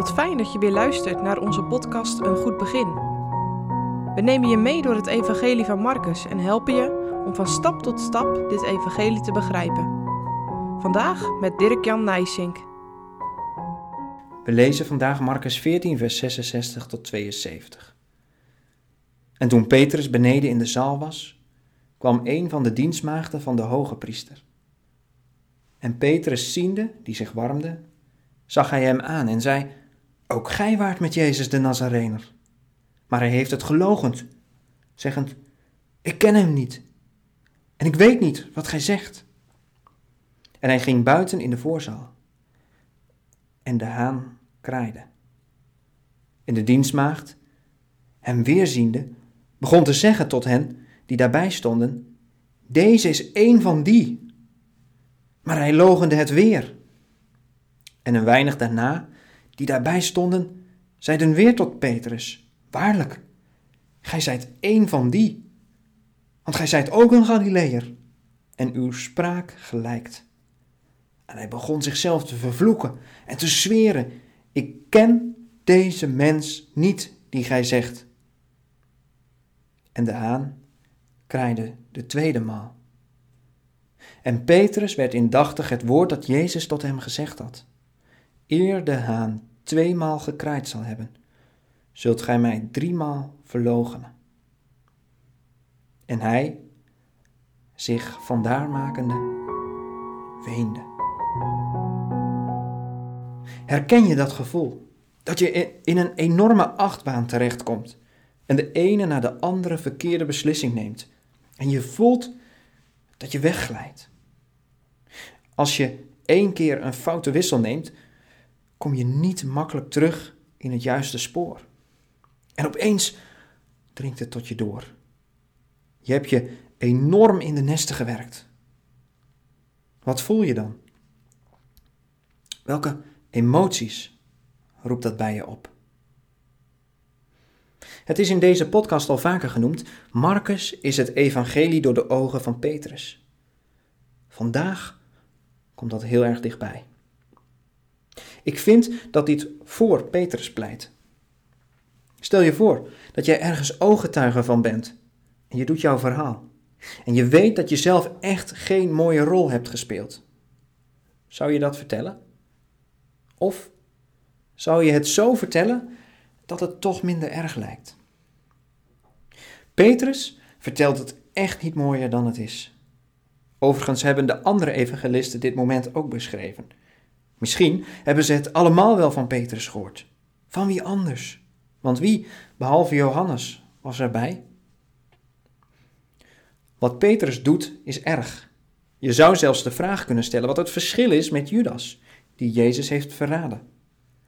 Wat fijn dat je weer luistert naar onze podcast Een Goed Begin. We nemen je mee door het Evangelie van Marcus en helpen je om van stap tot stap dit Evangelie te begrijpen. Vandaag met Dirk-Jan Nijsink. We lezen vandaag Marcus 14, vers 66 tot 72. En toen Petrus beneden in de zaal was, kwam een van de dienstmaagden van de hoge priester. En Petrus ziende, die zich warmde, zag hij hem aan en zei: Ook gij waart met Jezus de Nazarener. Maar hij heeft het gelogend, zeggend: Ik ken hem niet. En ik weet niet wat gij zegt. En hij ging buiten in de voorzaal. En de haan kraaide. En de dienstmaagd, hem weerziende, begon te zeggen tot hen die daarbij stonden: Deze is een van die. Maar hij logende het weer. En een weinig daarna, die daarbij stonden, zeiden weer tot Petrus: Waarlijk, gij zijt een van die. Want gij zijt ook een Galileër, en uw spraak gelijkt. En hij begon zichzelf te vervloeken en te zweren: Ik ken deze mens niet die gij zegt. En de haan kraaide de tweede maal. En Petrus werd indachtig het woord dat Jezus tot hem gezegd had. Eer de haan tweemaal gekraaid zal hebben, zult gij mij driemaal verloochenen. En hij, zich vandaar makende, weende. Herken je dat gevoel? Dat je in een enorme achtbaan terechtkomt en de ene na de andere verkeerde beslissing neemt en je voelt dat je wegglijdt. Als je één keer een foute wissel neemt, kom je niet makkelijk terug in het juiste spoor. En opeens dringt het tot je door. Je hebt je enorm in de nesten gewerkt. Wat voel je dan? Welke emoties roept dat bij je op? Het is in deze podcast al vaker genoemd: Marcus is het evangelie door de ogen van Petrus. Vandaag komt dat heel erg dichtbij. Ik vind dat dit voor Petrus pleit. Stel je voor dat jij ergens ooggetuige van bent en je doet jouw verhaal. En je weet dat je zelf echt geen mooie rol hebt gespeeld. Zou je dat vertellen? Of zou je het zo vertellen dat het toch minder erg lijkt? Petrus vertelt het echt niet mooier dan het is. Overigens hebben de andere evangelisten dit moment ook beschreven. Misschien hebben ze het allemaal wel van Petrus gehoord. Van wie anders? Want wie, behalve Johannes, was erbij? Wat Petrus doet is erg. Je zou zelfs de vraag kunnen stellen wat het verschil is met Judas, die Jezus heeft verraden.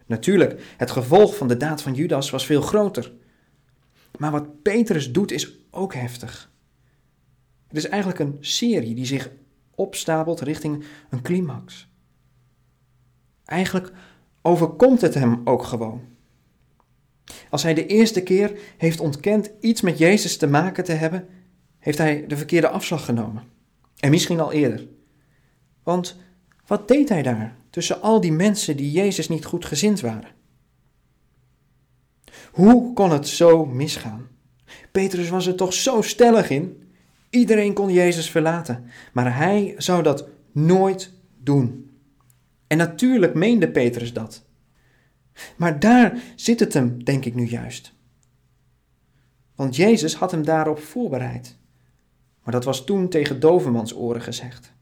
Natuurlijk, het gevolg van de daad van Judas was veel groter. Maar wat Petrus doet is ook heftig. Het is eigenlijk een serie die zich opstapelt richting een climax. Eigenlijk overkomt het hem ook gewoon. Als hij de eerste keer heeft ontkend iets met Jezus te maken te hebben, heeft hij de verkeerde afslag genomen. En misschien al eerder. Want wat deed hij daar tussen al die mensen die Jezus niet goed gezind waren? Hoe kon het zo misgaan? Petrus was er toch zo stellig in. Iedereen kon Jezus verlaten, maar hij zou dat nooit doen. En natuurlijk meende Petrus dat. Maar daar zit het hem, denk ik nu juist. Want Jezus had hem daarop voorbereid. Maar dat was toen tegen dovermans oren gezegd.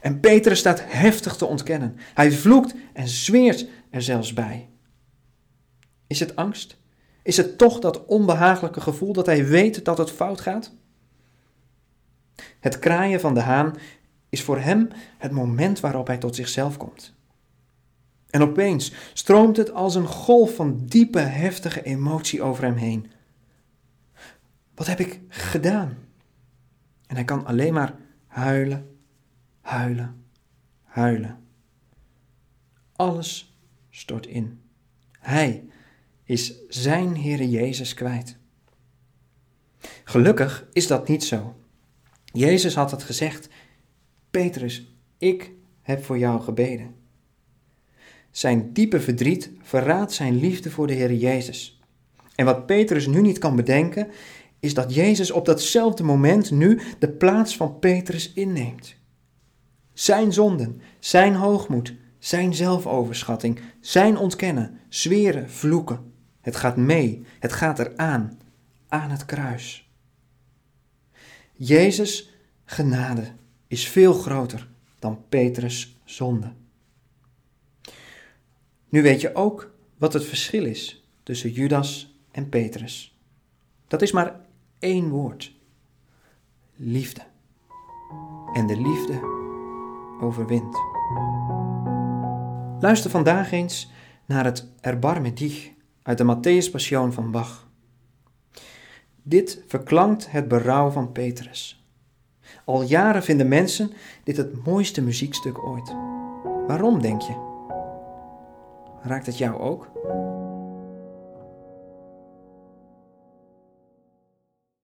En Petrus staat heftig te ontkennen. Hij vloekt en zweert er zelfs bij. Is het angst? Is het toch dat onbehagelijke gevoel dat hij weet dat het fout gaat? Het kraaien van de haan is voor hem het moment waarop hij tot zichzelf komt. En opeens stroomt het als een golf van diepe, heftige emotie over hem heen. Wat heb ik gedaan? En hij kan alleen maar huilen, huilen, huilen. Alles stort in. Hij is zijn Heere Jezus kwijt. Gelukkig is dat niet zo. Jezus had het gezegd: Petrus, ik heb voor jou gebeden. Zijn diepe verdriet verraadt zijn liefde voor de Heer Jezus. En wat Petrus nu niet kan bedenken, is dat Jezus op datzelfde moment nu de plaats van Petrus inneemt. Zijn zonden, zijn hoogmoed, zijn zelfoverschatting, zijn ontkennen, zweren, vloeken. Het gaat mee, het gaat eraan, aan het kruis. Jezus' genade is veel groter dan Petrus' zonde. Nu weet je ook wat het verschil is tussen Judas en Petrus. Dat is maar één woord: liefde. En de liefde overwint. Luister vandaag eens naar het Erbarme dich uit de Matthäus Passion van Bach. Dit verklankt het berouw van Petrus. Al jaren vinden mensen dit het mooiste muziekstuk ooit. Waarom denk je? Raakt het jou ook?